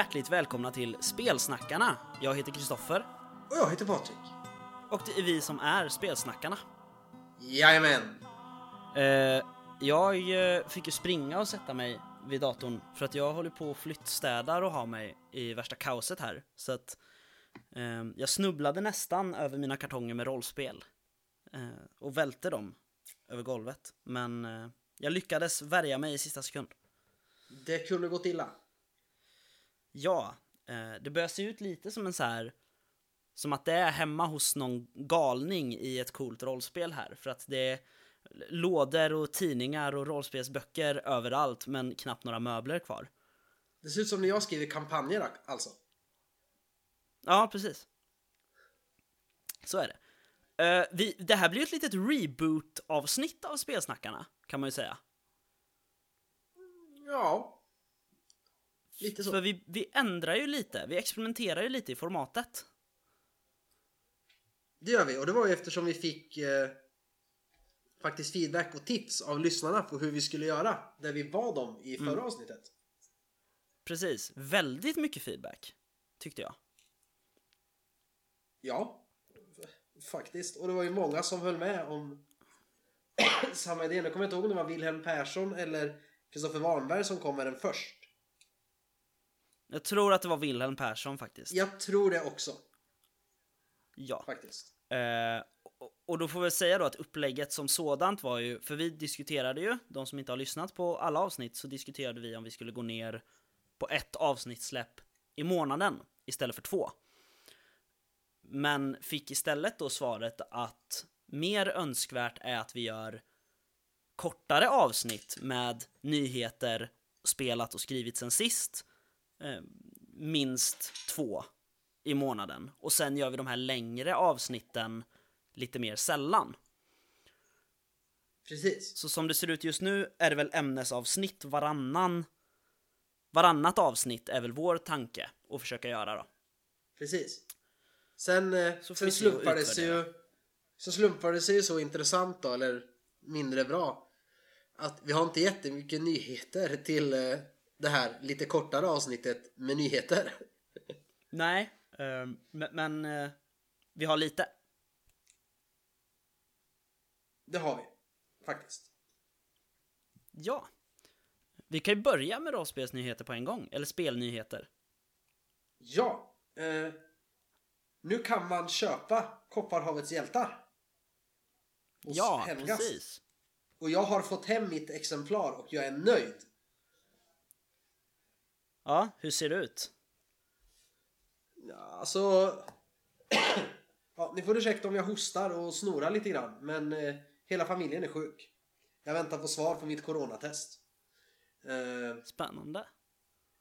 hjärtligt välkomna till Spelsnackarna. Jag heter Kristoffer Och jag heter Patrik. och det är vi som är Spelsnackarna. Jajamän. Eh, jag eh, fick ju springa och sätta mig vid datorn för att jag håller på och flyttstädar och har mig i värsta kaoset här. Så att eh, jag snubblade nästan över mina kartonger med rollspel eh, och välte dem över golvet. Men eh, jag lyckades värja mig i sista sekund. Det kunde gått illa. Ja, eh, det börjar se ut lite som en så här som att det är hemma hos någon galning i ett coolt rollspel här för att det är lådor och tidningar och rollspelsböcker överallt men knappt några möbler kvar. Det ser ut som när jag skriver kampanjer alltså. Ja, precis. Så är det. Eh, vi, det här blir ett litet reboot-avsnitt av Spelsnackarna, kan man ju säga. Ja. Lite så. För vi, vi ändrar ju lite, vi experimenterar ju lite i formatet. Det gör vi och det var ju eftersom vi fick eh, faktiskt feedback och tips av lyssnarna på hur vi skulle göra. Där vi bad dem i förra avsnittet. Precis, väldigt mycket feedback, tyckte jag. Ja. Faktiskt. Och det var ju många som höll med om samma idé. Nu kommer jag inte ihåg om det var Wilhelm Persson eller Kristoffer Warnberg som kom med den först. Jag tror att det var Wilhelm Persson faktiskt. Jag tror det också. Ja. Faktiskt. Eh, och- då får vi säga då att upplägget som sådant var ju, för vi diskuterade ju, de som inte har lyssnat på alla avsnitt, så diskuterade vi om vi skulle gå ner på ett avsnittssläpp i månaden istället för två. Men fick istället då svaret att mer önskvärt är att vi gör kortare avsnitt med nyheter spelat och skrivit sen sist. Eh, minst två i månaden. Och sen gör vi de här längre avsnitten lite mer sällan. Precis. Så som det ser ut just nu är det väl ämnesavsnitt varannan Varannat avsnitt är väl vår tanke att försöka göra då. Precis. Sen, eh, Så sen utvärdera. ju Så sig ju så intressant då, eller mindre bra Att vi har inte jättemycket nyheter till eh, det här lite kortare avsnittet med nyheter Nej, eh, men, eh, vi har lite. Det har vi Faktiskt Ja. Vi kan ju börja med rollspelsnyheter på en gång, eller spelnyheter. Ja eh, Nu kan man köpa Kopparhavets hjältar Hos Ja, Helgas. precis. Och jag har fått hem mitt exemplar och jag är nöjd Ja, hur ser det ut? Ja, alltså... ja, ni får ursäkta om jag hostar och snorar lite grann, men eh, hela familjen är sjuk. Jag väntar på svar på mitt coronatest. Eh, Spännande.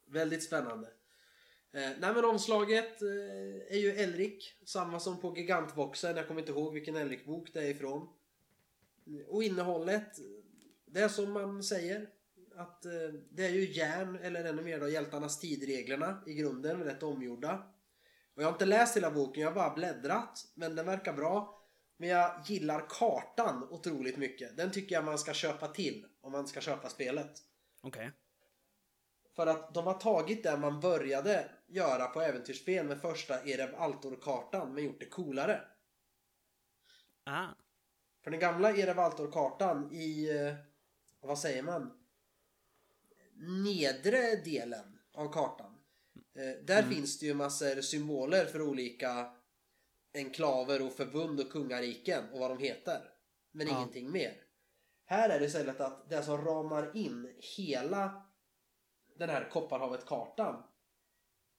väldigt spännande. Eh, nej men omslaget eh, är ju Elrik, samma som på gigantboxen. Jag kommer inte ihåg vilken Elrik-bok det är ifrån. Och innehållet, det är som man säger. Att eh, det är ju järn, eller ännu mer då, hjältarnas tidreglerna i grunden, rätt omgjorda. Och jag har inte läst hela boken, jag har bara bläddrat. Men den verkar bra. Men jag gillar kartan otroligt mycket. Den tycker jag man ska köpa till om man ska köpa spelet. Okej. För att de har tagit det man började göra på äventyrsspel med första Erev Altor-kartan men gjort det coolare. Ah. För den gamla Erev Altor-kartan i, eh, vad säger man, nedre delen av kartan. Eh, där finns det ju massor symboler för olika enklaver och förbund och kungariken och vad de heter. Men Ja. ingenting mer. Här är det istället att det som ramar in hela den här Kopparhavet-kartan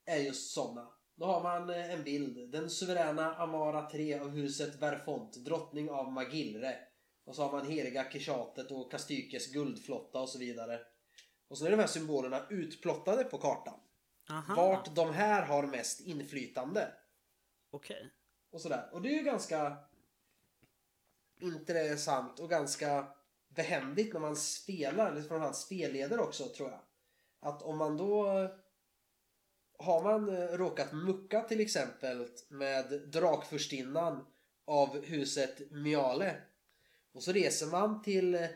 är just sådana. Då har man eh, en bild. Den suveräna Amara 3 av huset Verfont, drottning av Magillre. Och så har man heliga Kishatet och Kastykes guldflotta och så vidare. Och så är de här symbolerna utplottade på kartan. Aha. Vart de här har mest inflytande. Okej. Och sådär. Och det är ju ganska intressant och ganska behändigt när man spelar, eller framförallt spelleder också tror jag. Att om man då har man eh, råkat mucka till exempel med drakfurstinnan av huset Miale och så reser man till eh,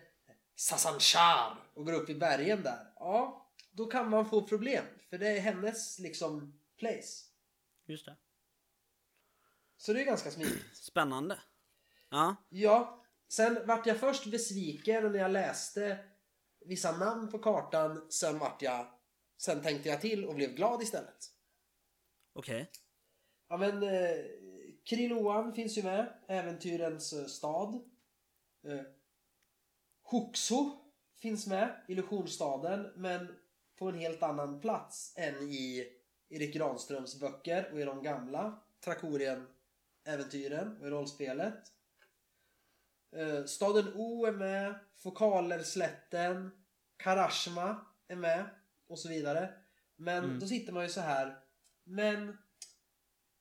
Sasanchar och går upp i bergen där. Ja, då kan man få problem. För det är hennes liksom place. Just det. Så det är ganska smidigt. Spännande. Ja. Ja, sen vart jag först besviken när jag läste vissa namn på kartan. Sen vart jag... Sen tänkte jag till och blev glad istället. Okej. Ja men eh, Kriloan finns ju med. Äventyrens eh, stad. Eh, Huxo finns med. Illusionsstaden. Men på en helt annan plats än i Erik Granströms böcker och i de gamla Trakorien-äventyren och i rollspelet. Eh, staden O är med. Fokalerslätten. Karashma är med. Och så vidare. Men Mm. då sitter man ju så här. Men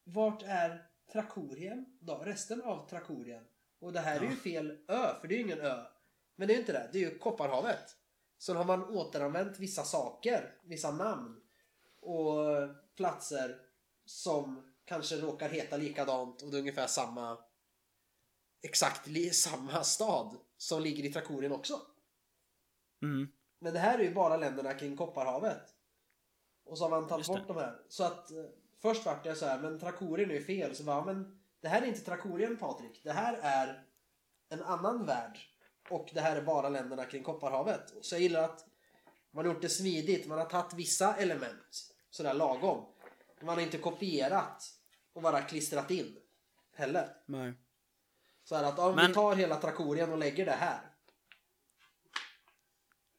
vart är Trakorien då? Resten av Trakorien? Och det här är ju fel ö, för det är ju ingen ö. Men det är ju inte det, det är ju Kopparhavet. Så har man återanvänt vissa saker, vissa namn och platser som kanske råkar heta likadant och det är ungefär samma exakt samma stad som ligger i Trakorien också. Mm. Men det här är ju bara länderna kring Kopparhavet. Och så har man tagit bort de här. Så att eh, först vart jag så här, men Trakorien är ju fel. Så bara, men det här är inte Trakorien Patrik. Det här är en annan värld. Och det här är bara länderna kring Kopparhavet. Så jag gillar att man har gjort det smidigt. Man har tagit vissa element sådär lagom. Man har inte kopierat och bara klistrat in heller. Nej. Så här att om Men- vi tar hela Trakorien och lägger det här.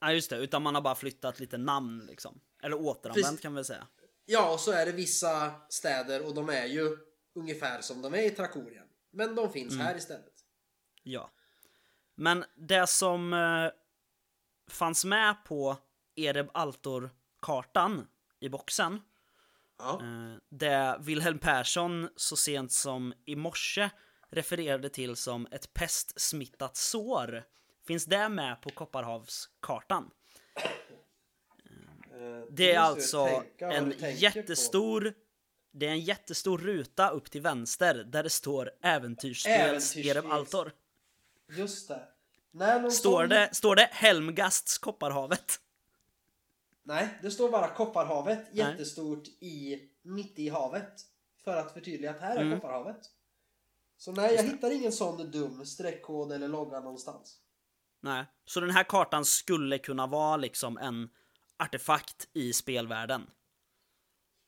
Ja, just det. Utan man har bara flyttat lite namn liksom. Eller återanvänt Precis. kan väl säga. Ja, och så är det vissa städer och de är ju ungefär som de är i Trakorien. Men de finns här istället. Ja. Men det som eh, fanns med på Ereb Altor-kartan i boxen, Ja. eh, det Wilhelm Persson så sent som i morse refererade till som ett pestsmittat sår, finns det med på Kopparhavskartan. Eh, Det är alltså en jättestor det är en jättestor ruta upp till vänster där det står Äventyrsspels. Ereb Altor. Just det. Nej, någon Står sån- det, står det Helmgasts Kopparhavet? Nej, det står bara Kopparhavet jättestort i, mitt i havet. För att förtydliga att här är Mm. Kopparhavet. Så nej, jag hittar ingen sån dum streckkod eller logga någonstans. Nej. Så den här kartan skulle kunna vara liksom en artefakt i spelvärlden.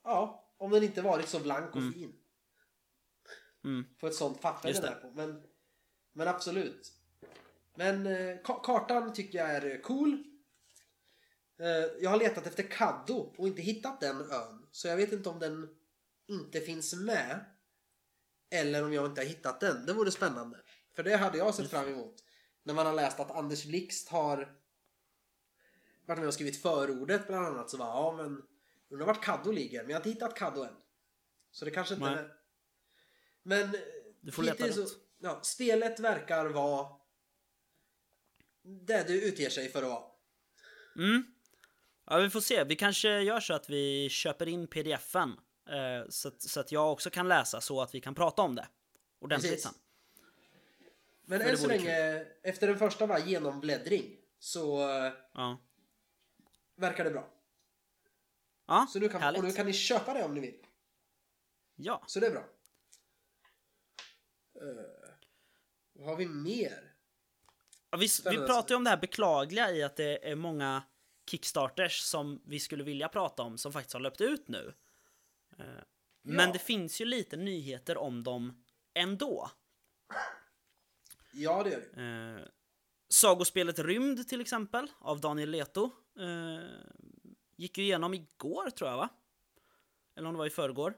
Ja, om den inte varit så blank och fin. Mm. På ett sånt papper Just den är på. Men, men absolut. Men eh, ka- kartan tycker jag är eh, cool. Eh, jag har letat efter Kaddo och inte hittat den ön. Så jag vet inte om den inte finns med. Eller om jag inte har hittat den. Det vore spännande. För det hade jag sett fram emot. När man har läst att Anders Blixt har varit med och skrivit förordet bland annat. Så var ja men undrar vart Kaddo ligger. Men jag har inte hittat Kaddo än. Så det kanske inte Nej. är Men eh, Du får leta rätt. så, ja, spelet verkar vara det du utger sig för att vara. Mm. Ja, vi får se. Vi kanske gör så att vi köper in pdf-en. Eh, så, att, så att jag också kan läsa så att vi kan prata om det. Ordentligt Precis. sen. Men än så länge, efter den första bara genombläddring så eh, Ja. verkar det bra. Ja, Så nu kan, härligt. och nu kan ni köpa det om ni vill. Ja. Så det är bra. Eh, vad har vi mer? Ja, vi, vi pratar ju om det här beklagliga i att det är många Kickstarters som vi skulle vilja prata om som faktiskt har löpt ut nu. Eh, Men Ja. det finns ju lite nyheter om dem ändå. Ja, det gör det. Eh, Sagospelet Rymd till exempel, av Daniel Leto. Eh, gick ju igenom igår tror jag va? Eller om det var i förrgår.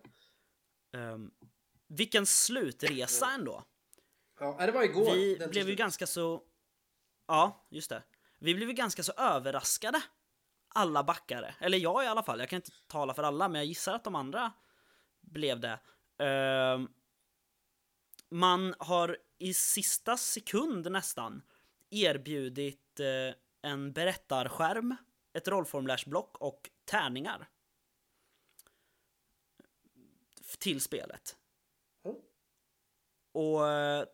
Eh, vilken slutresa ändå. Ja, det var igår. Vi blev ju ganska så... Ja, just det. Vi blev ju ganska så överraskade. Alla backare. Eller jag i alla fall. Jag kan inte tala för alla, men jag gissar att de andra blev det. Ehm, man har i sista sekund nästan erbjudit eh, en berättarskärm, ett rollformulärsblock och tärningar. Till spelet. Och eh,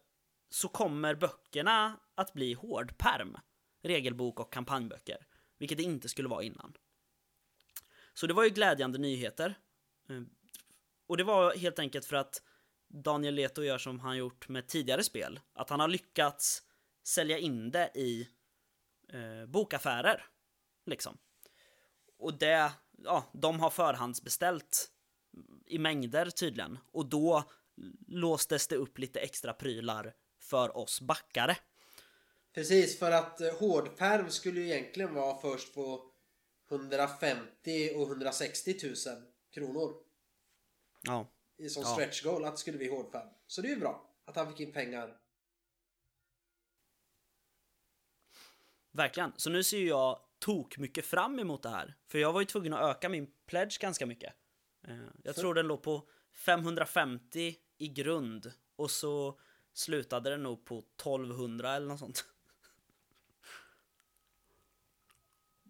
så kommer böckerna att bli hårdperm. Regelbok och kampanjböcker. Vilket det inte skulle vara innan. Så det var ju glädjande nyheter. Mm. Och det var helt enkelt för att Daniel Leto gör som han gjort med tidigare spel. Att han har lyckats sälja in det i eh, bokaffärer. Liksom. Och det, ja, de har förhandsbeställt i mängder tydligen. Och då låstes det upp lite extra prylar för oss backare. Precis, för att eh, hårdperm skulle ju egentligen vara först på 150 och 160 000 kronor. Ja. I som Ja. stretch goal att det skulle bli hårdperm. Så det är ju bra att han fick in pengar. Verkligen. Så nu ser jag tok mycket fram emot det här. För jag var ju tvungen att öka min pledge ganska mycket. Eh, Jag tror den låg på 550 i grund. Och så slutade den nog på 1200 eller något sånt.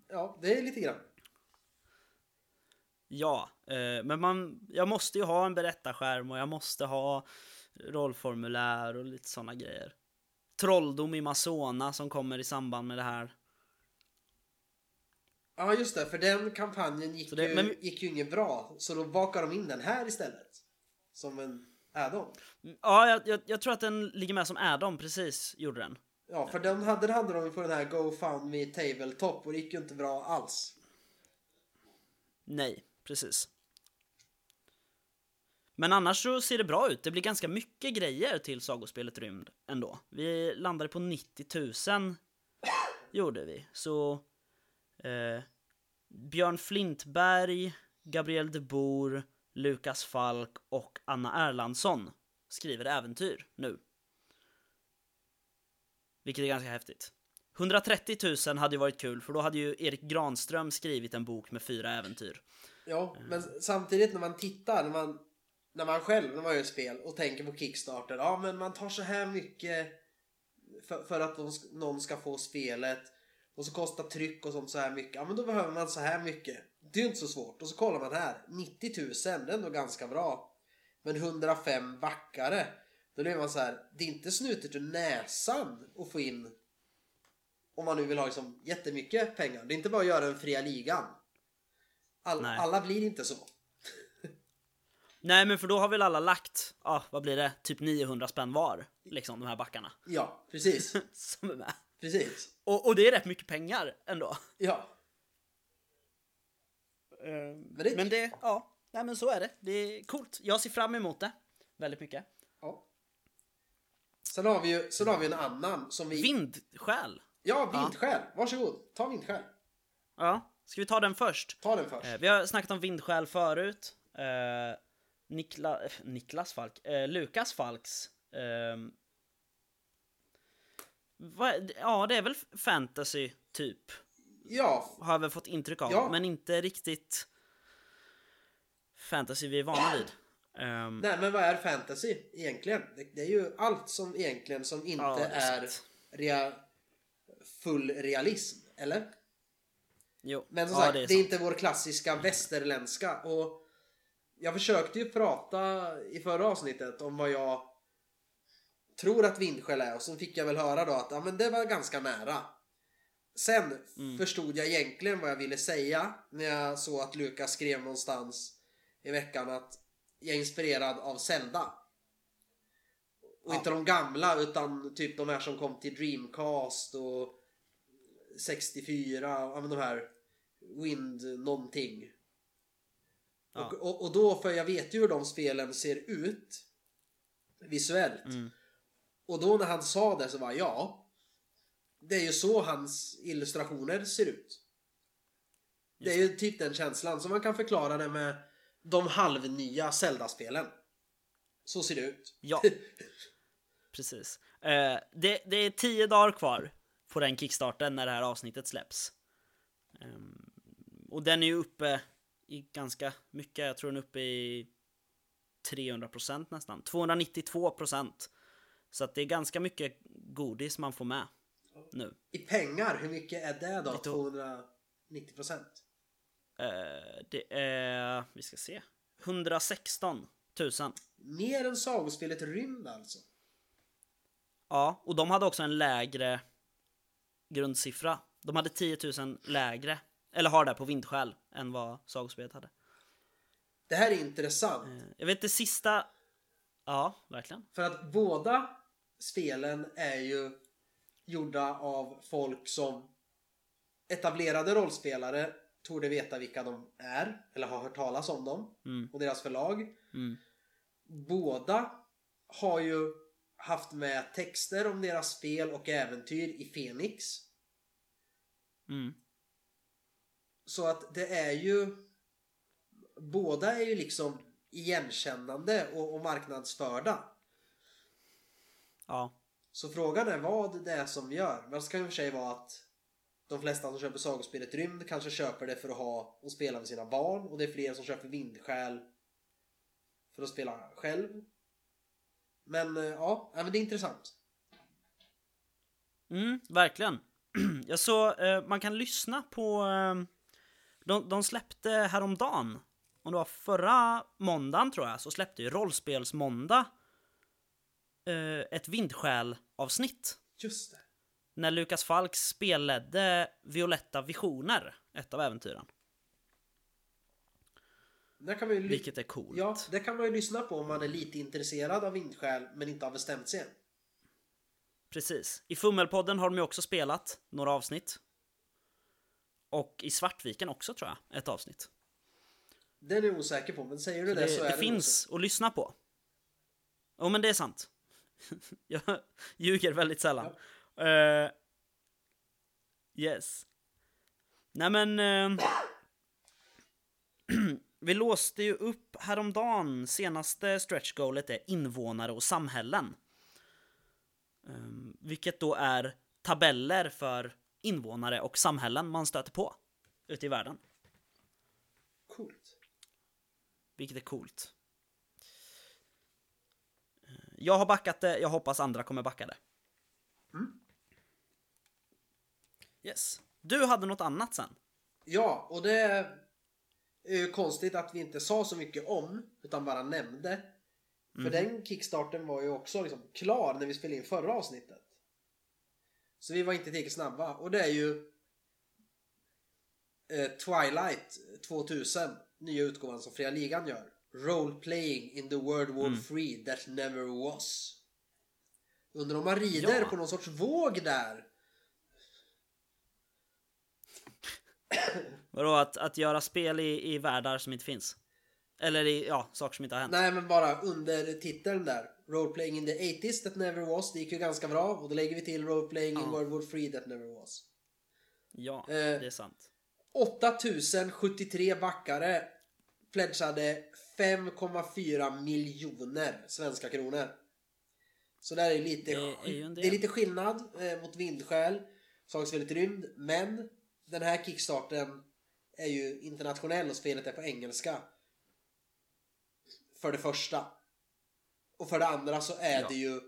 Ja, det är lite grann. Ja, eh, men man, jag måste ju ha en berättarskärm och jag måste ha rollformulär och lite sådana grejer. Trolldom i Masona som kommer i samband med det här. Ja, just det. För den kampanjen gick, det- ju, men- gick ju inget bra. Så då bakar de in den här istället. Som en add-on. Ja, jag, jag, jag tror att den ligger med som add-on, precis, gjorde den. Ja, för den hade, hade de ju på den här GoFundMe Tabletop och det gick ju inte bra alls. Nej, precis. Men annars så ser det bra ut. Det blir ganska mycket grejer till sagospelet Rymd ändå. Vi landade på 90 000 gjorde vi. Så eh, Björn Flintberg, Gabriel de Boer, Lukas Falk och Anna Erlandsson skriver äventyr nu. Vilket är ganska häftigt. 130 000 hade ju varit kul för då hade ju Erik Granström skrivit en bok med fyra äventyr. Ja, men samtidigt när man tittar, när man, när man själv, när man gör spel och tänker på Kickstarter. Ja, men man tar så här mycket för, för att de, någon ska få spelet. Och så kostar tryck och sånt så här mycket. Ja, men då behöver man så här mycket. Det är ju inte så svårt. Och så kollar man här. 90 000, det är ändå ganska bra. Men 105 backare. Då blir man så här. Det är inte snutet ur näsan att få in. Om man nu vill ha liksom jättemycket pengar. Det är inte bara att göra den fria ligan. All, alla blir inte så. Nej men för då har väl alla lagt, ja vad blir det, typ 900 spänn var, liksom de här backarna Ja, precis. som är med. Precis. Och, och det är rätt mycket pengar ändå. Ja. Men det- men det, ja, nej men så är det. Det är coolt. Jag ser fram emot det väldigt mycket. ja. Sen har vi ju sen har vi en annan som vi... Vindskäl. Ja, vindskäl. Varsågod. Ta vindskäl. Ja, ska vi ta den först? Ta den först. Eh, vi har snackat om vindskäl förut. Eh, Nikla, eh, Niklas Falk, eh, Lukas Falks. ehm, ja, det är väl fantasy typ. Ja, har jag väl fått intryck av, Ja. men inte riktigt fantasy vi är vana vid. Ehm, nej men vad är fantasy egentligen? Det, det är ju allt som egentligen som inte Ja, är rea, full realism. Eller? jo, Men som ja, sagt, det är det är inte vår klassiska västerländska. Och jag försökte ju prata i förra avsnittet om vad jag tror att vindskäl är. Och så fick jag väl höra då att ja, men det var ganska nära. Sen Mm. förstod jag egentligen vad jag ville säga när jag såg att Lukas skrev någonstans i veckan att jag är inspirerad av Zelda. Och Ja. inte de gamla utan typ de här som kom till Dreamcast och 64, ja men de här Wind någonting. Ja. Och, och, och då, för jag vet ju hur de spelen ser ut visuellt. Mm. Och då när han sa det så var ja. Det är ju så hans illustrationer ser ut. Det är ju typ den känslan. Så man kan förklara det med de halvnya Zelda-spelen. Så ser det ut. Ja, precis. Eh, det, det är tio dagar kvar på den kickstarten när det här avsnittet släpps. Ehm, och den är ju uppe i ganska mycket, jag tror den är uppe i 300% nästan. 292%. Så att det är ganska mycket godis man får med nu. I pengar, hur mycket är det då? Lite- 290 procent? Eh, det är, vi ska se, 116 000. Mer än sagospelet Rymd alltså. Ja, och de hade också en lägre grundsiffra. De hade 10 000 lägre eller har det på vindskäl, än vad sagospelet hade. Det här är intressant. Eh, Jag vet det sista... Ja, verkligen. För att båda spelen är ju gjorda av folk som etablerade rollspelare torde veta vilka de är eller har hört talas om dem Mm. och deras förlag. Mm. Båda har ju haft med texter om deras spel och äventyr i Fenix. Mm. Så att det är ju Båda är ju liksom igenkännande och, och marknadsförda. Ja. Så frågan är vad det är som gör. Men det kan ju för sig vara att de flesta som köper sagospelet Rymd kanske köper det för att ha och spela med sina barn och det är fler som köper Vindsjäl för att spela själv. Men eh, ja, men det är intressant. Mm, verkligen. Jag så, eh, man kan lyssna på... Ehm, de, de släppte häromdagen, om det var förra måndagen tror jag, så släppte ju Rollspelsmåndag eh, ett vindskäl-avsnitt. Just det. När Lukas Falk spelledde Violetta Visioner, ett av äventyren. Där kan man ju Vilket är coolt. Ja, det kan man ju lyssna på om man är lite intresserad av Vindsjäl men inte har bestämt sig än. Precis. I Fummelpodden har de ju också spelat några avsnitt. Och i Svartviken också tror jag, ett avsnitt. Den är jag osäker på, men säger du Så det, det, så är det det finns att lyssna på. Jo men det är sant. jag ljuger väldigt sällan. Eh, yes. Nej men... eh, vi låste ju upp häromdagen, senaste stretch goalet är invånare och samhällen. Um, vilket då är tabeller för invånare och samhällen man stöter på ute i världen. Coolt. Vilket är coolt. Jag har backat det, jag hoppas andra kommer backa det. Mm. Yes. Du hade något annat sen? Ja, och det är ju konstigt att vi inte sa så mycket om, utan bara nämnde. För den kickstarten var ju också liksom klar när vi spelade in förra avsnittet. Så vi var inte tillräckligt snabba. Och det är ju eh, Twilight 2000, nya utgåvan som Fria Ligan gör. Role playing in the World War 3 that never was. Undrar om man rider Ja. på någon sorts våg där. Vadå, att, att göra spel i, i världar som inte finns? Eller i, ja, saker som inte har hänt? Nej men bara under titeln där. Roleplaying in the 80s that never was. Det gick ju ganska bra. Och då lägger vi till Roleplaying in Ja. World War 3 that never was. Ja, Eh. det är sant. 8073 backare pledgade 5,4 miljoner svenska kronor. Så där är lite, Det är det är lite skillnad eh, mot Vindsjäl. Sagspelet Rymd. Men den här kickstarten är ju internationell och spelet är på engelska. För det första. Och för det andra så är Ja. det ju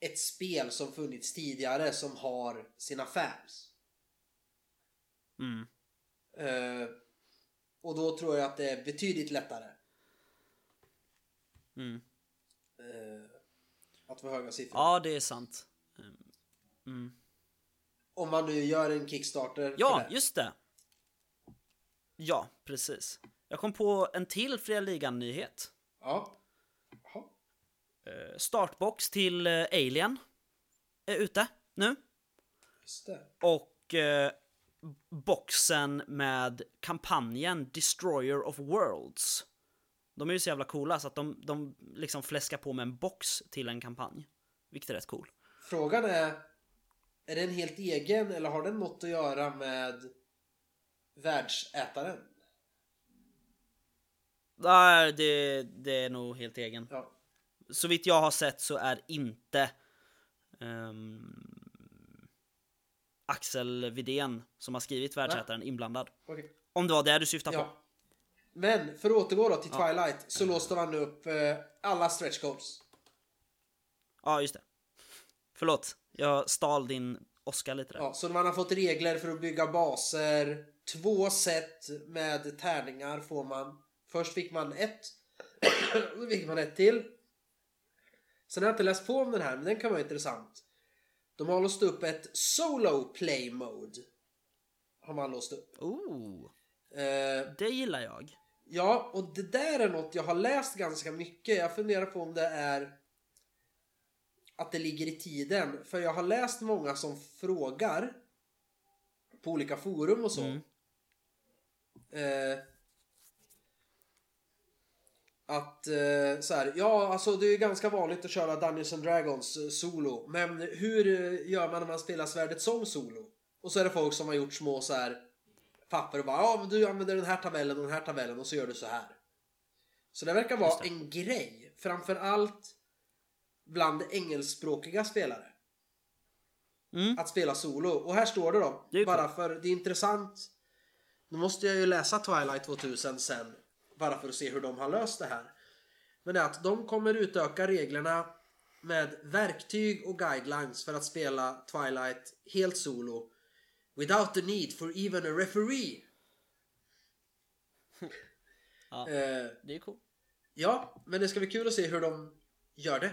ett spel som funnits tidigare som har sina fans. Mm. Eh, och då tror jag att det är betydligt lättare Mm. eh, att få höga siffror. Ja, det är sant. Mm. Om man nu gör en Kickstarter Ja, det. just det. Ja, precis. Jag kom på en till Fria Ligan-nyhet. Ja. Jaha. Eh, Startbox till eh, Alien är ute nu. Just det. Och eh, boxen med kampanjen Destroyer of Worlds. De är ju så jävla coola så att de, de liksom fläskar på med en box till en kampanj. Vilket är rätt cool. Frågan är, är den helt egen eller har den något att göra med världsätaren? Nej, det, det är nog helt egen. Ja. Så vitt jag har sett så är inte ehm, Axel Vidén som har skrivit Världsätaren inblandad. Okej. Om det var det du syftade på. Ja. Men för att återgå då till Twilight så låste man upp eh, alla stretch goals. Ja, just det. Förlåt, jag stal din Oscar lite där. Ja, så man har fått regler för att bygga baser. Två set med tärningar får man. Först fick man ett. Då fick man ett till. Sen har jag inte läst på om den här, men den kan vara intressant. De har låst upp ett solo play mode. har man låst upp. Oh, Eh, det gillar jag. Ja, och det där är något jag har läst ganska mycket. Jag funderar på om det är att det ligger i tiden. För jag har läst många som frågar på olika forum och så. Mm. Eh, att eh, så här, ja alltså det är ganska vanligt att köra Dungeons and Dragons eh, solo. Men hur eh, gör man när man spelar svärdet som solo? Och så är det folk som har gjort små så här papper och bara ja men du använder den här tabellen och den här tabellen och så gör du så här. Så det verkar vara det. en grej. Framförallt bland engelskspråkiga spelare. Mm. Att spela solo. Och här står det då. Det bara för det är intressant. Nu måste jag ju läsa Twilight 2000 sen. Bara för att se hur de har löst det här. Men det är att de kommer utöka reglerna med verktyg och guidelines för att spela Twilight helt solo. Without the need for even a referee. Ja, Eh, det är cool. ja, men det ska bli kul att se hur de gör det.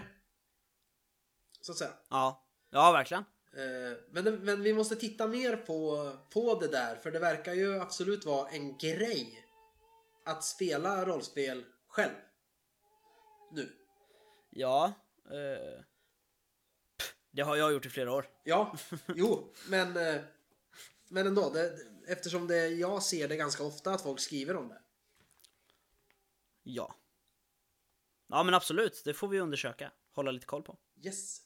Så att säga. Ja, ja verkligen. Eh, Men, men vi måste titta mer på, på det där för det verkar ju absolut vara en grej att spela rollspel själv. Nu. Ja, eh, det har jag gjort i flera år. Ja, jo, men, eh, men ändå. Det, eftersom det, jag ser det ganska ofta att folk skriver om det. Ja. Ja men absolut, det får vi undersöka. Hålla lite koll på. Yes.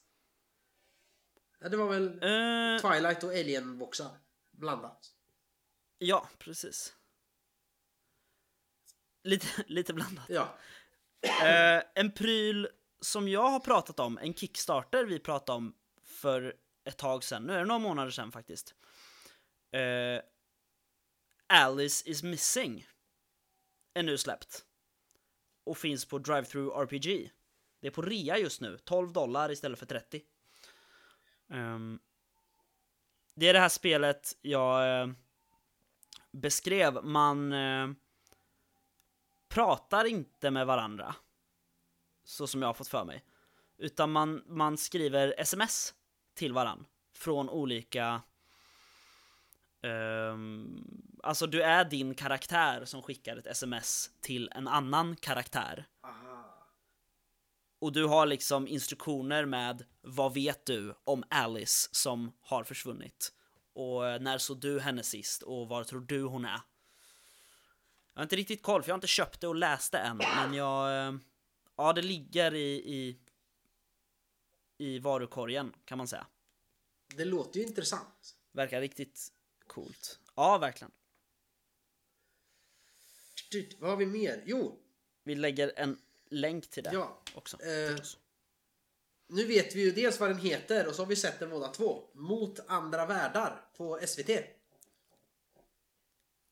Ja, det var väl Eh, Twilight och Alien-boxar blandat. ja, precis. Lite, lite blandat. Ja. Eh, en pryl som jag har pratat om, en Kickstarter vi pratade om för ett tag sedan, nu är det några månader sedan faktiskt. Eh, Alice is missing är nu släppt. Och finns på Drive-Thru RPG. Det är på rea just nu, 12 dollar istället för 30. Ehm, det är det här spelet jag eh, beskrev, man eh, pratar inte med varandra. Så som jag har fått för mig. Utan man, man skriver sms till varandra Från olika... Um, alltså du är din karaktär som skickar ett sms till en annan karaktär. Aha. Och du har liksom instruktioner med vad vet du om Alice som har försvunnit? Och eh, när såg du henne sist? Och var tror du hon är? Jag har inte riktigt koll för jag har inte köpt det och läst det än. Men jag... eh, Ja, det ligger i, i, i varukorgen kan man säga. Det låter ju intressant. Verkar riktigt coolt. Ja, verkligen. Vad har vi mer? Jo, Vi lägger en länk till det ja. också. Eh. Nu vet vi ju dels vad den heter och så har vi sett den båda två. Mot andra världar på SVT.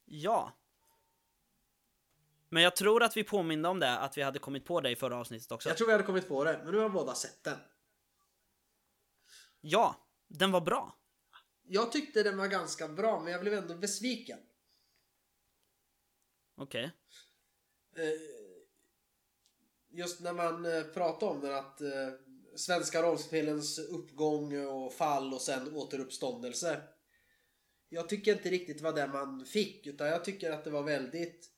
Ja. Men jag tror att vi påminde om det, att vi hade kommit på det i förra avsnittet också. Jag tror vi hade kommit på det, men nu har båda sett den. Ja, den var bra. Jag tyckte den var ganska bra, men jag blev ändå besviken. Okej. Eh, Just när man eh, pratar om den att eh, svenska rollspelens uppgång och fall och sen återuppståndelse. Jag tycker inte riktigt vad det man fick, utan jag tycker att det var väldigt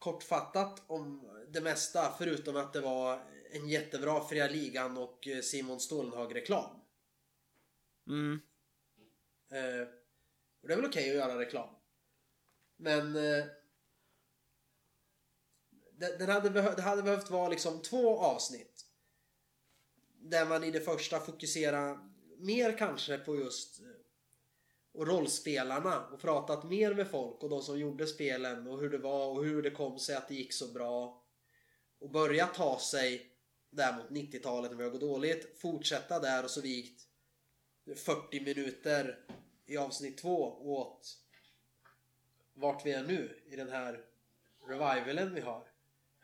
kortfattat om det mesta, förutom att det var en jättebra Fria Ligan och eh, Simon Stålenhag-reklam. Mm. Eh, och det är väl okej att göra reklam. Men eh, det, den hade det hade behövt vara liksom två avsnitt. Där man i det första fokuserar mer kanske på just eh, och rollspelarna och pratat mer med folk och de som gjorde spelen och hur det var och hur det kom sig att det gick så bra. Och börja ta sig där mot 90-talet när vi har gått dåligt. Fortsätta där och så vikt 40 minuter i avsnitt två åt vart vi är nu i den här revivalen vi har.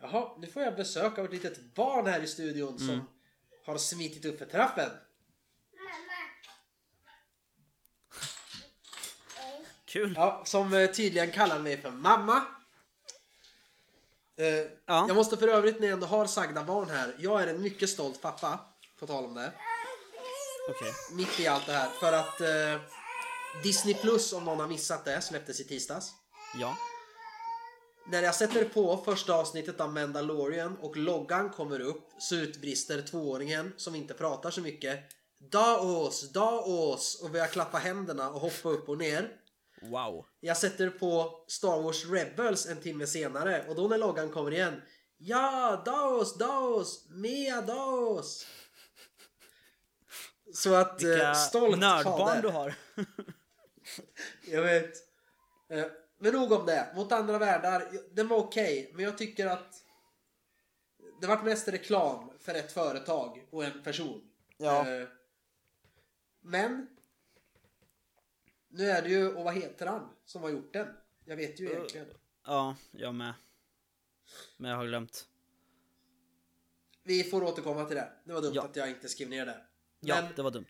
Jaha, nu får jag besök av ett litet barn här i studion som har smitit upp för trappen. Kul. Ja, som eh, tydligen kallar mig för mamma. Eh, Ja. Jag måste för övrigt när jag ändå har sagda barn här. Jag är en mycket stolt pappa. På tal om det. Okej. Mitt i allt det här. För att eh, Disney Plus, om någon har missat det, släpptes i tisdags. Ja. När jag sätter på första avsnittet av Mandalorian och loggan kommer upp så utbrister tvååringen som inte pratar så mycket Daos, Daos och börjar klappa händerna och hoppa upp och ner. Wow. Jag sätter på Star Wars Rebels en timme senare och då när loggan kommer igen Ja, Daos, Daos, Mea Daos. Så att eh, Vilka stolt nördbarn du har. Jag vet. Eh, Men nog om det. Mot andra världar, den var okej. men jag tycker att det vart mest reklam för ett företag och en person. Ja. Eh, Men nu är det ju, och vad heter han som har gjort den? Jag vet ju egentligen. Ja, jag med. Men jag har glömt. Vi får återkomma till det. Det var dumt Ja. att jag inte skrev ner det. Ja, Men det var dumt.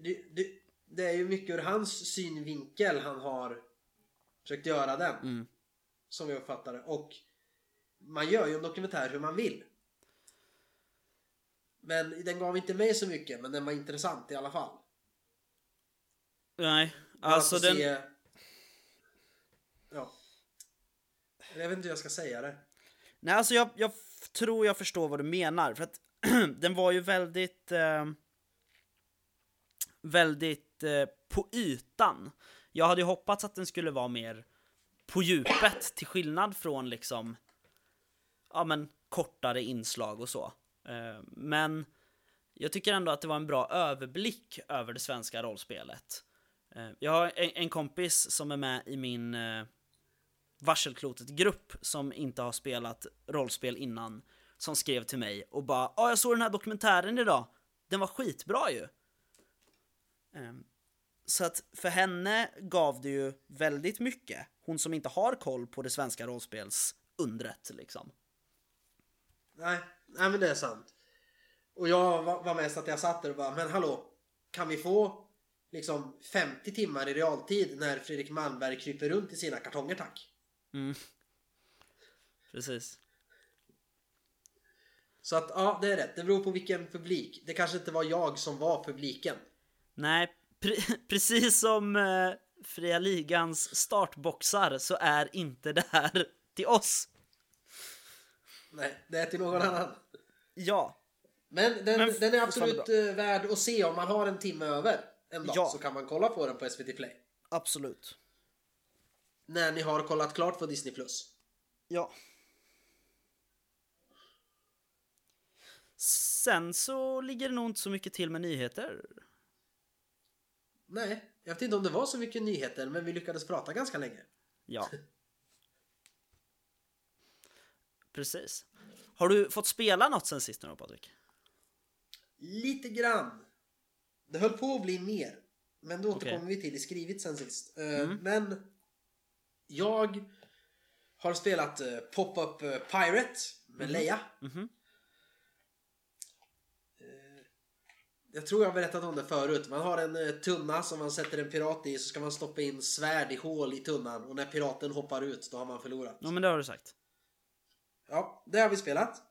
det, det, det är ju mycket ur hans synvinkel han har försökt göra den. Mm. Som jag uppfattar det. Och man gör ju en dokumentär hur man vill. Men den gav inte mig så mycket, men den var intressant i alla fall. Nej, alltså den... se- Ja. Jag vet inte hur jag ska säga det. Nej, alltså jag, jag tror jag förstår vad du menar. För att den var ju väldigt... Eh, väldigt eh, på ytan. Jag hade ju hoppats att den skulle vara mer på djupet till skillnad från liksom... Ja men kortare inslag och så. Eh, men jag tycker ändå att det var en bra överblick över det svenska rollspelet. Eh, jag har en, en kompis som är med i min eh, Varselklotet-grupp som inte har spelat rollspel innan som skrev till mig och bara ja jag såg den här dokumentären idag, den var skitbra ju. eh, Så att för henne gav det ju väldigt mycket, hon som inte har koll på det svenska rollspelsundret liksom. Nej, nej men det är sant. Och jag var, var mest att jag satt där och bara, men hallå, kan vi få liksom 50 timmar i realtid när Fredrik Malmberg kryper runt i sina kartonger tack? Mm. Precis. Så att ja, det är rätt. Det beror på vilken publik. Det kanske inte var jag som var publiken. Nej, pre- precis som eh, Fria Ligans startboxar så är inte det här till oss. Nej, det är till någon annan. Ja, Men den, Men den är absolut eh, värd att se om man har en timme över en dag Ja. så kan man kolla på den på SVT Play. absolut. När ni har kollat klart på Disney+. Plus. Ja. Sen så ligger det nog inte så mycket till med nyheter. Nej, jag vet inte om det var så mycket nyheter men vi lyckades prata ganska länge. Ja. Precis. Har du fått spela något sen sist nu då Patrik? Lite grann. Det höll på att bli mer. Men det återkommer Okej. vi till i skrivit sen sist. Eh, Men jag har spelat eh, Pop-Up eh, Pirate med Leia. Mhm. Eh, Jag tror jag har berättat om det förut. Man har en tunna som man sätter en pirat i så ska man stoppa in svärd i hål i tunnan och när piraten hoppar ut då har man förlorat. Ja men det har du sagt. Ja, det har vi spelat.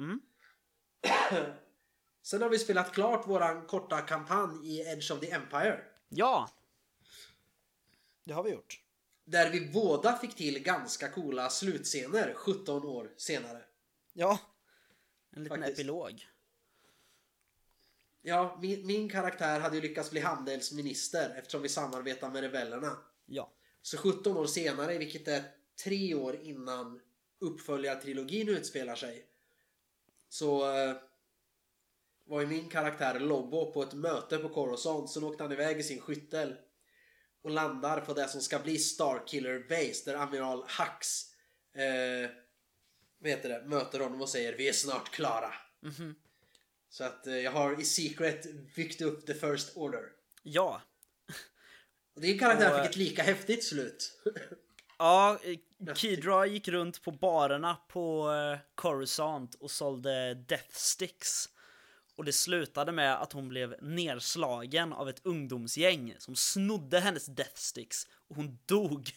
Mm. Sen har vi spelat klart våran korta kampanj i Edge of the Empire. Ja! Det har vi gjort. Där vi båda fick till ganska coola slutscener 17 år senare. Ja. En liten Faktiskt. epilog. Ja, min, min karaktär hade ju lyckats bli handelsminister eftersom vi samarbetar med rebellerna. Ja. Så 17 år senare, vilket är tre år innan uppföljartrilogin utspelar sig, så eh, var ju min karaktär Lobbo på ett möte på Coruscant. Sen åkte han iväg i sin skyttel och landar på det som ska bli Starkiller Base där Amiral Hux eh, heter det, möter honom och säger vi är snart klara. Så att eh, jag har i secret byggt upp the first order. Ja. Och din karaktär Och, fick ett lika häftigt slut. Ja, eh, Kidra gick runt på barerna på eh, Coruscant och sålde Death Sticks. Och det slutade med att hon blev nerslagen av ett ungdomsgäng som snodde hennes Death Sticks och hon dog.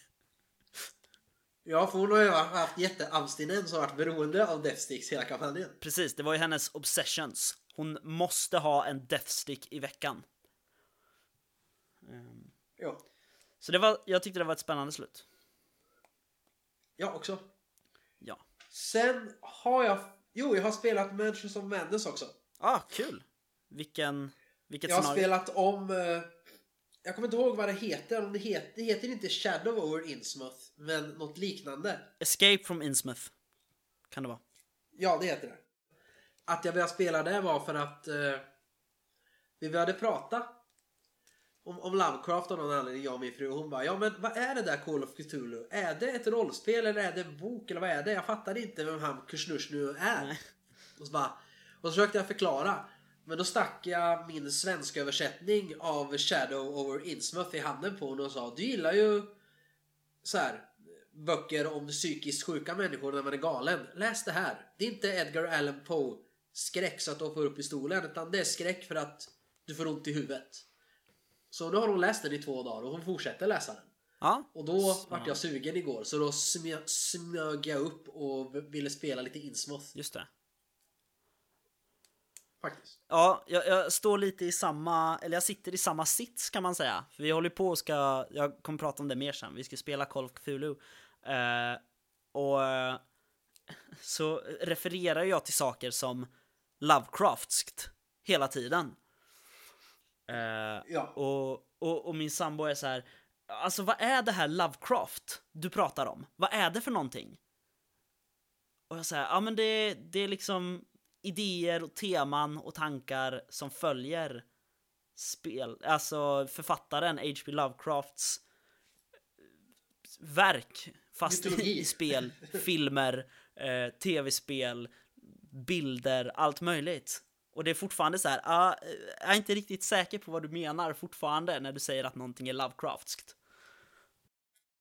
Ja, för hon har ju haft jätteabstinens och varit beroende av Death Sticks hela kampanjen. Precis, det var ju hennes obsessions. Hon måste ha en Death Stick i veckan. Ehm, Ja. Så det var, jag tyckte det var ett spännande slut. Jag också. Ja. Sen har jag... Jo, jag har spelat Mansions of Madness också. Ah, kul! Vilken... Vilket Jag har scenario? spelat om... eh, Jag kommer inte ihåg vad det heter. Om det, heter, det heter inte Shadow over Innsmouth, men något liknande. Escape from Innsmouth. Kan det vara. Ja, det heter det. Att jag började spela det var för att eh, vi började prata om, om Lovecraft av någon anledning, jag och min fru. Och hon bara, ja men vad är det där Call of Cthulhu? Är det ett rollspel eller är det en bok eller vad är det? Jag fattade inte vem han Kursnush nu är. Nej. Och så, bara, och så försökte jag förklara. Men då stack jag min svenska översättning av Shadow over Innsmouth i handen på henne och sa du gillar ju så här böcker om psykiskt sjuka människor när man är galen. Läs det här. Det är inte Edgar Allan Poe skräck så att du får upp pistolen utan det är skräck för att du får ont i huvudet. Så nu har hon läst den i två dagar och hon fortsätter läsa den. Ja. Och då vart jag sugen igår så då smö- smög jag upp och ville spela lite Innsmouth Just det. Faktiskt. Ja, jag, jag står lite i samma, eller jag sitter i samma sits kan man säga. För vi håller på och ska, jag kommer prata om det mer sen, vi ska spela Call of Cthulhu. Eh, och eh, så refererar jag till saker som Lovecraftskt hela tiden. Eh, Ja. och, och, och min sambo är så här, alltså vad är det här Lovecraft du pratar om? Vad är det för någonting? Och jag säger, ja men det, det är liksom idéer och teman och tankar som följer spel, alltså författaren H.P. Lovecrafts verk, fast Mytologi. i spel, filmer, eh, tv-spel, bilder, allt möjligt. Och det är fortfarande så här, ah, jag är inte riktigt säker på vad du menar fortfarande när du säger att någonting är Lovecraftskt.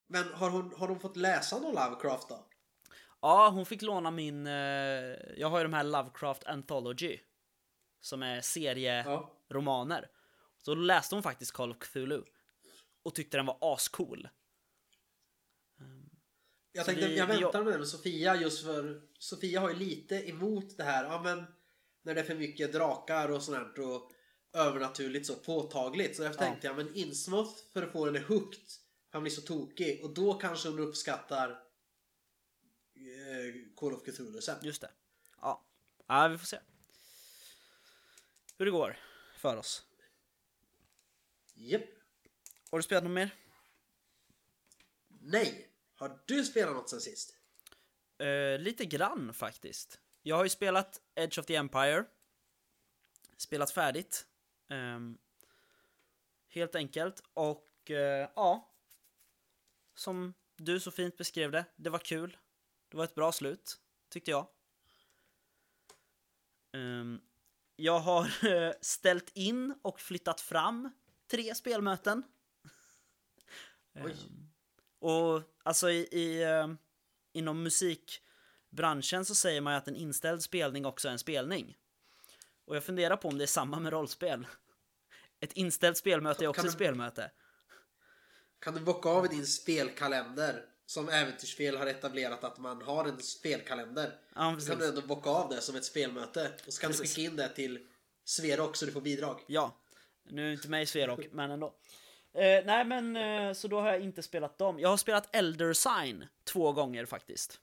Men har hon, har hon fått läsa någon Lovecraft då? Ja, hon fick låna min, eh, jag har ju de här Lovecraft Anthology, som är serie Ja. Så då läste hon faktiskt Call of Cthulhu och tyckte den var ascool. Jag Så tänkte, vi- jag vi- väntar med det med Sofia just för Sofia har ju lite emot det här, ja men när det är för mycket drakar och sånt här och övernaturligt så påtagligt. Så därför Ja. tänkte jag, men Innsmouth för att få är hooked, han blir så tokig och då kanske hon uppskattar Call of Cthulhu sen. Just det. Ja. ja, vi får se. Hur det går för oss. Japp. Har du spelat något mer? Nej. Har du spelat något sen sist? Eh, lite grann faktiskt. Jag har ju spelat Edge of the Empire. Spelat färdigt. Ehm, helt enkelt. Och eh, ja. Som du så fint beskrev det. Det var kul. Det var ett bra slut. Tyckte jag. Ehm, jag har eh, ställt in och flyttat fram tre spelmöten. Oj. Ehm, och alltså i, i eh, inom musikbranschen så säger man ju att en inställd spelning också är en spelning. Och jag funderar på om det är samma med rollspel. Ett inställt spelmöte är också Kan ett du- spelmöte. Kan du bocka av i din spelkalender som Äventyrsspel har etablerat att man har en spelkalender. Ja, Då kan du ändå bocka av det som ett spelmöte. Och så kan du Precis. skicka in det till Sverok så du får bidrag. Ja, nu är inte mig Sverok, men ändå. Eh, nej men, eh, så då har jag inte spelat dem. Jag har spelat Elder Sign två gånger faktiskt.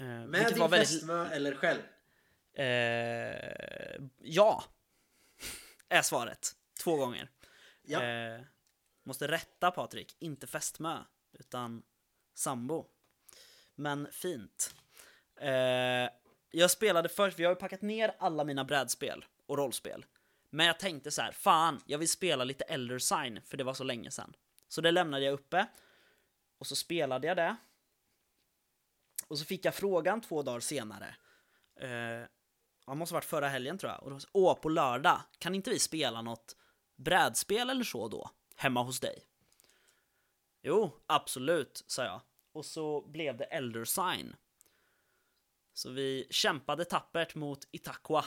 Eh, Med din väldigt- fästmö eller själv? Eh, ja, är svaret. Två gånger. Ja. Eh, måste rätta Patrik, inte fästmö, utan sambo. Men fint. Eh, jag spelade först, för jag har ju packat ner alla mina brädspel och rollspel. Men jag tänkte så här, fan, jag vill spela lite Elder Sign, för det var så länge sedan. Så det lämnade jag uppe. Och så spelade jag det. Och så fick jag frågan två dagar senare. Eh, det måste ha varit förra helgen tror jag. Och då sa åh, på lördag, kan inte vi spela något brädspel eller så då? Hemma hos dig? Jo, absolut, sa jag. Och så blev det Elder Sign. Så vi kämpade tappert mot Itakwa.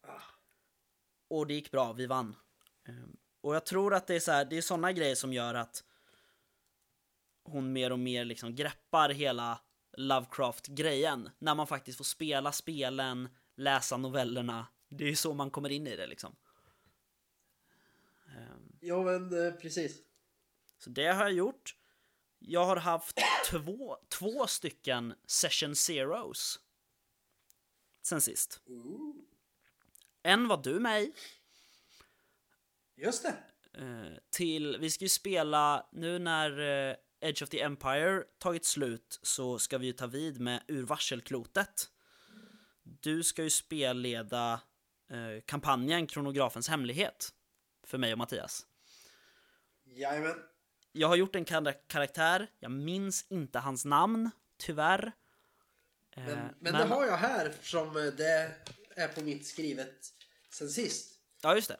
Ah. Och det gick bra, vi vann. Ehm, Och jag tror att det är så här, det är sådana grejer som gör att hon mer och mer liksom greppar hela Lovecraft-grejen. När man faktiskt får spela spelen, läsa novellerna. Det är ju så man kommer in i det liksom. Ehm, Ja men eh, precis. Så det har jag gjort. Jag har haft två, två stycken session zeros. Sen sist. En var du med i. Just det. eh, till, vi ska ju spela, nu när eh, Edge of the Empire tagit slut så ska vi ju ta vid med Ur varselklotet. Du ska ju spelleda eh, kampanjen Kronografens hemlighet för mig och Mattias. Jajamän. Jag har gjort en kar- karaktär, jag minns inte hans namn, tyvärr. Eh, Men, men, det har jag här eftersom eh, det är på mitt skrivet sen sist. Ja, just det.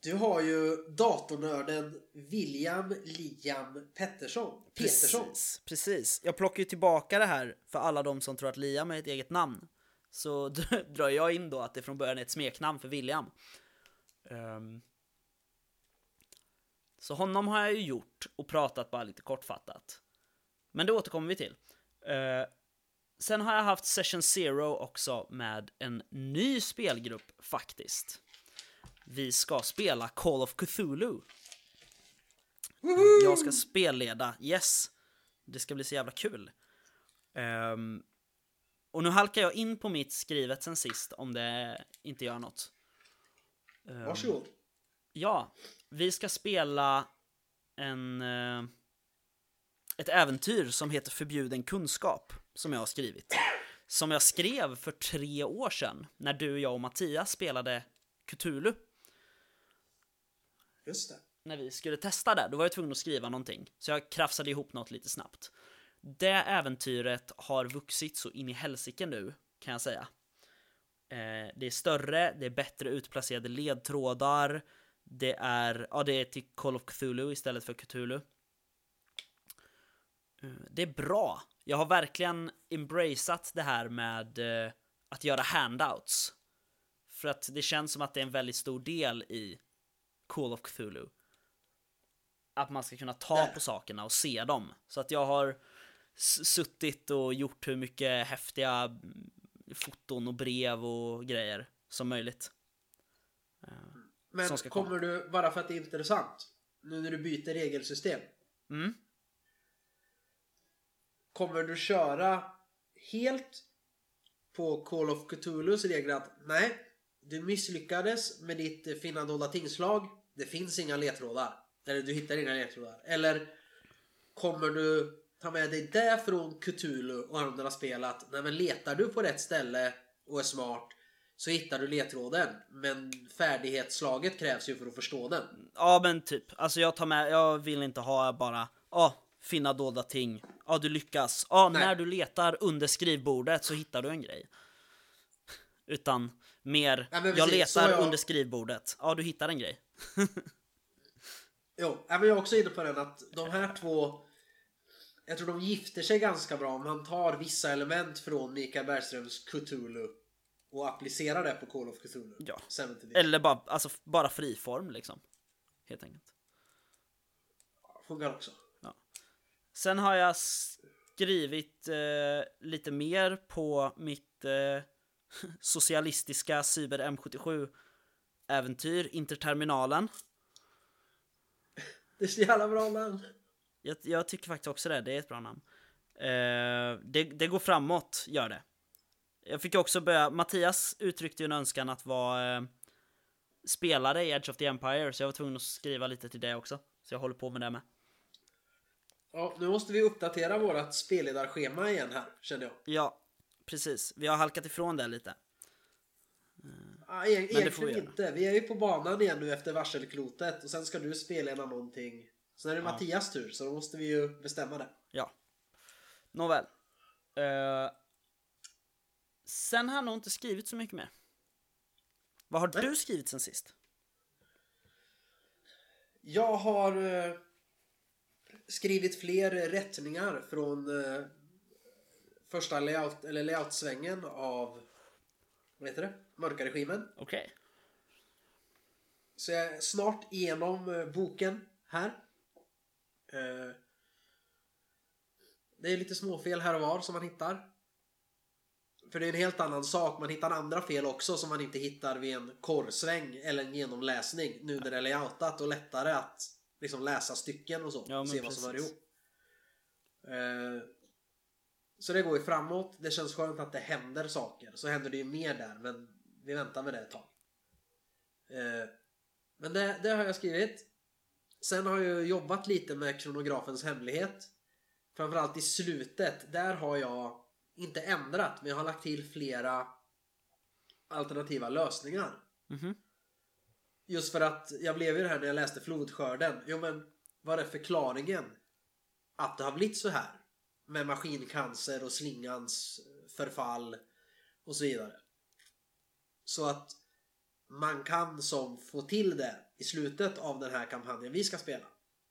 Du har ju datornörden William Liam Pettersson. Petersson. Precis, precis. Jag plockar ju tillbaka det här för alla de som tror att Liam är ett eget namn. Så drar jag in då att det från början är ett smeknamn för William. Ehm. Så honom har jag ju gjort och pratat bara lite kortfattat. Men det återkommer vi till. Eh, sen har jag haft Session Zero också med en ny spelgrupp faktiskt. Vi ska spela Call of Cthulhu. Jag ska spelleda, yes. Det ska bli så jävla kul. Ehm, och nu halkar jag in på mitt skrivet sen sist om det inte gör något. Ehm, Varsågod. Ja, vi ska spela en, eh, ett äventyr som heter Förbjuden kunskap, som jag har skrivit. Som jag skrev för tre år sedan, när du, jag och Mattias spelade Cthulhu. Just det. när vi skulle testa det, då var jag tvungen att skriva någonting. Så jag krafsade ihop något lite snabbt. Det äventyret har vuxit så in i helsike nu, kan jag säga. Eh, det är större, det är bättre utplacerade ledtrådar, det är, ja det är till Call of Cthulhu istället för Cthulhu. Eh, det är bra. Jag har verkligen embraceat det här med eh, att göra handouts. För att det känns som att det är en väldigt stor del i Call of Cthulhu. Att man ska kunna ta Där. på sakerna och se dem. Så att jag har suttit och gjort hur mycket häftiga mm, foton och brev och grejer som möjligt. Men ska komma. kommer du, bara för att det är intressant, nu när du byter regelsystem. Mm. Kommer du köra helt på Call of Cthulhus regler att nej, du misslyckades med ditt finna dolda tingslag. Det finns inga ledtrådar. Eller du hittar inga ledtrådar. Eller kommer du ta med dig det från Cthulhu och andra spel att nej men letar du på rätt ställe och är smart så hittar du ledtråden. Men färdighetsslaget krävs ju för att förstå den. Ja men typ, alltså jag tar med, jag vill inte ha bara, ja, finna dolda ting. Ja, du lyckas. Ja, Nej. när du letar under skrivbordet så hittar du en grej. Utan mer, men jag letar jag- under skrivbordet. Ja, du hittar en grej. Jo, ja, men jag är också inne på den att de här två Jag tror de gifter sig ganska bra om man tar vissa element från Mikael Bergströms Cthulhu och applicerar det på Call of Cthulhu. Ja. Eller bara, alltså bara friform liksom. Helt enkelt. Funkar också. Sen har jag skrivit eh, lite mer på mitt eh, socialistiska Cyber M77 äventyr, Interterminalen. Det är så jävla bra namn. Jag, jag tycker faktiskt också det, det är ett bra namn. Eh, det, det går framåt, gör det. Jag fick också börja, Mattias uttryckte ju en önskan att vara eh, spelare i Edge of the Empire, så jag var tvungen att skriva lite till det också. Så jag håller på med det med. Ja, nu måste vi uppdatera vårt spelledarschema igen här, känner jag. Ja, precis. Vi har halkat ifrån det lite. Ah, e- det får vi egentligen göra. inte. Vi är ju på banan igen nu efter varselklotet och sen ska du spelleda någonting. Sen är det Ja. Mattias tur, så då måste vi ju bestämma det. Ja. Nåväl. Eh, sen har jag nog inte skrivit så mycket mer. Vad har Nej. du skrivit sen sist? Jag har eh, skrivit fler rättningar från eh, första layout, eller layoutsvängen av vad heter det? Mörka-regimen. Okej. Så jag är snart igenom eh, boken här. Eh, det är lite småfel här och var som man hittar. För det är en helt annan sak. Man hittar andra fel också som man inte hittar vid en korrsväng eller en genomläsning. Nu när det är layoutat och lättare att liksom läsa stycken och så. Ja, se vad som hör ihop. Eh, så det går ju framåt. Det känns skönt att det händer saker. Så händer det ju mer där men vi väntar med det ett tag. Eh, men det, det har jag skrivit. Sen har jag jobbat lite med kronografens hemlighet. Framförallt i slutet. Där har jag inte ändrat men jag har lagt till flera alternativa lösningar. Mhm. Just för att jag blev ju det här när jag läste flodskörden. Jo men vad är förklaringen att det har blivit så här? Med maskincancer och slingans förfall och så vidare. Så att man kan som få till det i slutet av den här kampanjen vi ska spela.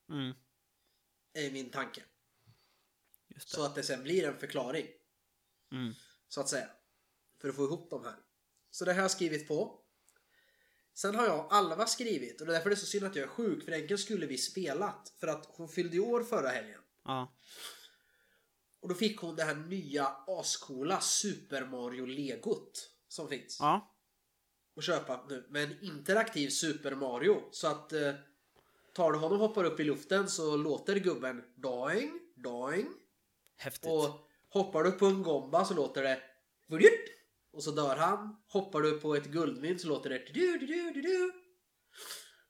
Mm. Är min tanke. Så att det sen blir en förklaring. Mm. Så att säga. För att få ihop de här. Så det har jag skrivit på. Sen har jag Alva skrivit och det är därför det är så synd att jag är sjuk för egentligen skulle vi spelat. För att hon fyllde ju år förra helgen. Ja. Och då fick hon det här nya ascoola Super Mario Legot som finns. Ja. Att köpa nu med en interaktiv Super Mario. Så att eh, tar du honom och hoppar upp i luften så låter gubben doing, doing. Häftigt. Och hoppar du på en gomba så låter det vudut, och så dör han. Hoppar du på ett guldmynt så låter det du du du du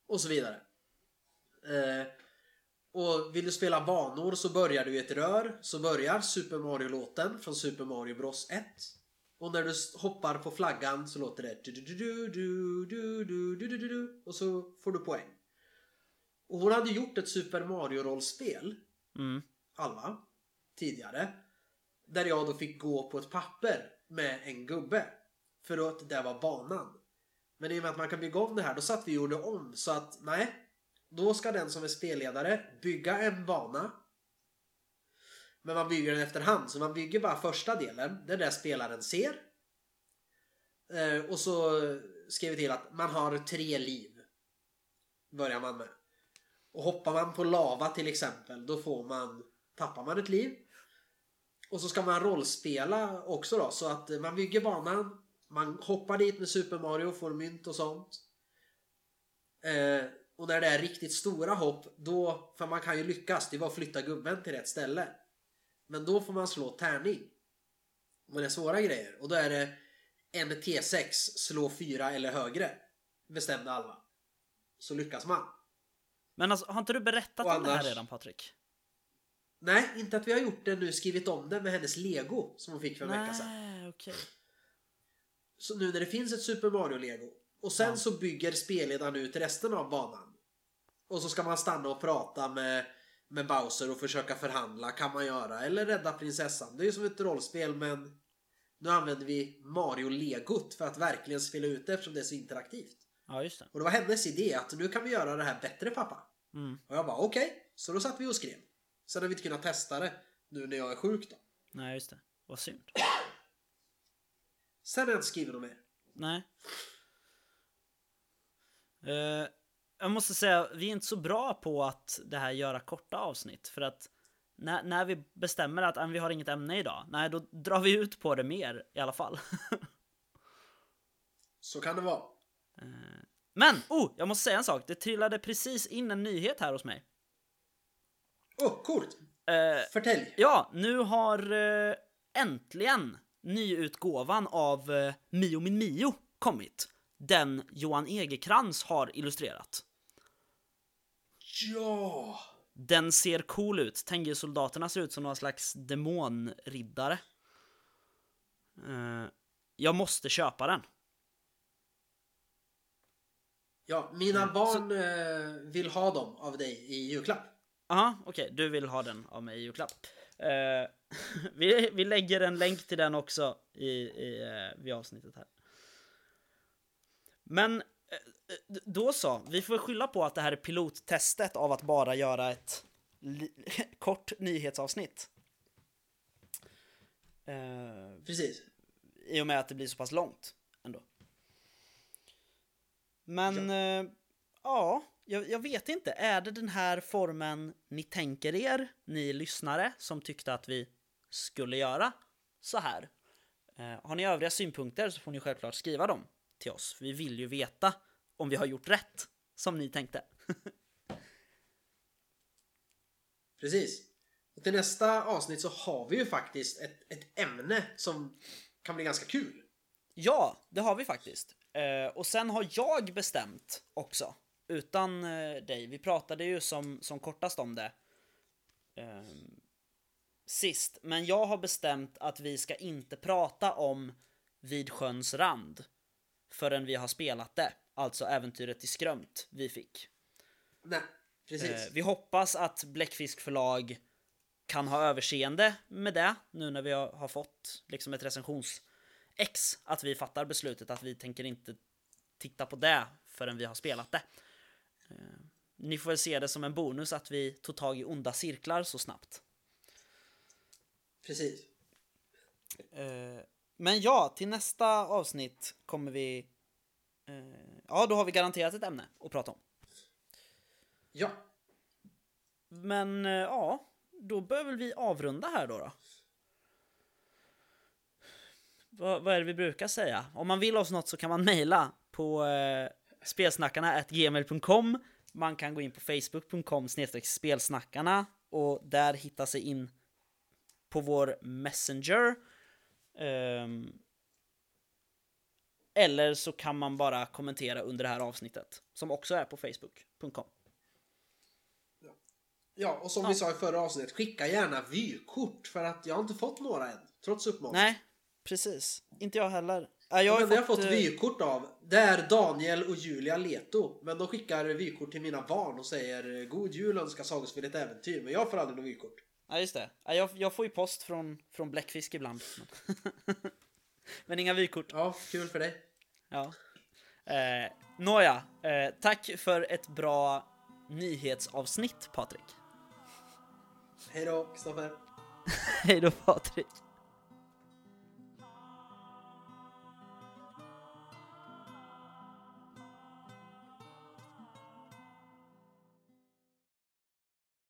och så vidare. Eh, och vill du spela banor så börjar du i ett rör så börjar Super Mario-låten från Super Mario Bros 1. Och när du hoppar på flaggan så låter det du du du du du du du du du du och så får du poäng. Och hon hade gjort ett Super Mario-rollspel Mm. Alva tidigare. Där jag då fick gå på ett papper med en gubbe. För att det var banan. Men i och med att man kan bygga om det här då satt vi och gjorde om så att nej. Då ska den som är spelledare bygga en bana. Men man bygger den efterhand så man bygger bara första delen. Det är det spelaren ser. Eh, och så skrev vi till att man har tre liv. Börjar man med. Och hoppar man på lava till exempel då får man tappar man ett liv. Och så ska man rollspela också då så att man bygger banan. Man hoppar dit med Super Mario får mynt och sånt. Eh, och när det är riktigt stora hopp då, för man kan ju lyckas, det var att flytta gubben till rätt ställe. Men då får man slå tärning. Och det är svåra grejer. Och då är det en T6, slå fyra eller högre. Bestämde Alva. Så lyckas man. Men alltså, har inte du berättat Och om det här redan Patrik? Nej, inte att vi har gjort det nu, skrivit om det med hennes lego som hon fick för en vecka sedan. Nej, okej. Så nu när det finns ett Super Mario-lego och sen Ja. så bygger spelledaren ut resten av banan. Och så ska man stanna och prata med, med Bowser och försöka förhandla, kan man göra. Eller rädda prinsessan. Det är ju som ett rollspel men nu använder vi Mario-legot för att verkligen spela ut det eftersom det är så interaktivt. Ja, just det. Och det var hennes idé att nu kan vi göra det här bättre pappa. Mm. Och jag bara okej, så då satt vi och skrev. Sen har vi inte kunnat testa det nu när jag är sjuk då. Nej, just det. Vad synd. Sen har jag inte skrivit något mer. Nej. Eh, jag måste säga, vi är inte så bra på att det här göra korta avsnitt. För att när, när vi bestämmer att ah, vi har inget ämne idag, nej då drar vi ut på det mer i alla fall. Så kan det vara. Men, oh, jag måste säga en sak. Det trillade precis in en nyhet här hos mig. Åh, oh, coolt! Eh, Förtälj! ja, nu har eh, äntligen nyutgåvan av eh, Mio min Mio kommit. Den Johan Egerkrans har illustrerat. Ja! Den ser cool ut. Tengu-soldaterna ser ut som någon slags demonriddare. Eh, jag måste köpa den. Ja, mina barn eh, vill ha dem av dig i julklapp. Aha, okej, du vill ha den av mig i julklapp. Eh, vi, vi lägger en länk till den också i, i, eh, vid avsnittet här. Men eh, då så, vi får skylla på att det här är pilottestet av att bara göra ett kort nyhetsavsnitt. Eh, Precis. I och med att det blir så pass långt ändå. Men ja, ja jag, jag vet inte. Är det den här formen ni tänker er, ni lyssnare som tyckte att vi skulle göra så här? Eh, har ni övriga synpunkter så får ni självklart skriva dem till oss, vi vill ju veta om vi har gjort rätt, som ni tänkte. Precis. Och till nästa avsnitt så har vi ju faktiskt ett, ett ämne som kan bli ganska kul. Ja, det har vi faktiskt. Eh, och sen har jag bestämt också, utan eh, dig. Vi pratade ju som, som kortast om det eh, sist, men jag har bestämt att vi ska inte prata om Vid sjöns rand förrän vi har spelat det, alltså äventyret i Skrömt vi fick. Nej, precis. Eh, vi hoppas att Bläckfisk förlag kan ha överseende med det nu när vi har, har fått liksom ett recensions X att vi fattar beslutet att vi tänker inte titta på det förrän vi har spelat det. Eh, ni får väl se det som en bonus att vi tog tag i onda cirklar så snabbt. Precis. Eh, men ja, till nästa avsnitt kommer vi... Eh, ja, då har vi garanterat ett ämne att prata om. Ja. Men ja, då bör väl vi avrunda här då. då. Vad, vad är det vi brukar säga? Om man vill oss något så kan man mejla på eh, spelsnackarna.gmail.com Man kan gå in på facebook.com spelsnackarna och där hitta sig in på vår messenger. Um, eller så kan man bara kommentera under det här avsnittet som också är på facebook.com. Ja, och som Ja. vi sa i förra avsnittet, skicka gärna vykort för att jag har inte fått några än. Trots uppmaning. Nej, precis. Inte jag heller. Ja, jag har Men ju jag har fått eh, vykort av, det är Daniel och Julia Leto. Men de skickar vykort till mina barn och säger God jul önskar Sagospelet äventyr. Men jag får aldrig något vykort. Ja, just det. Ja, jag, jag får ju post från, från Bläckfisk ibland. Men inga vykort. Ja, kul för dig. Ja. Eh, Nåja, eh, tack för ett bra nyhetsavsnitt, Patrik. Hej då, Kristoffer. Hej då, Patrik.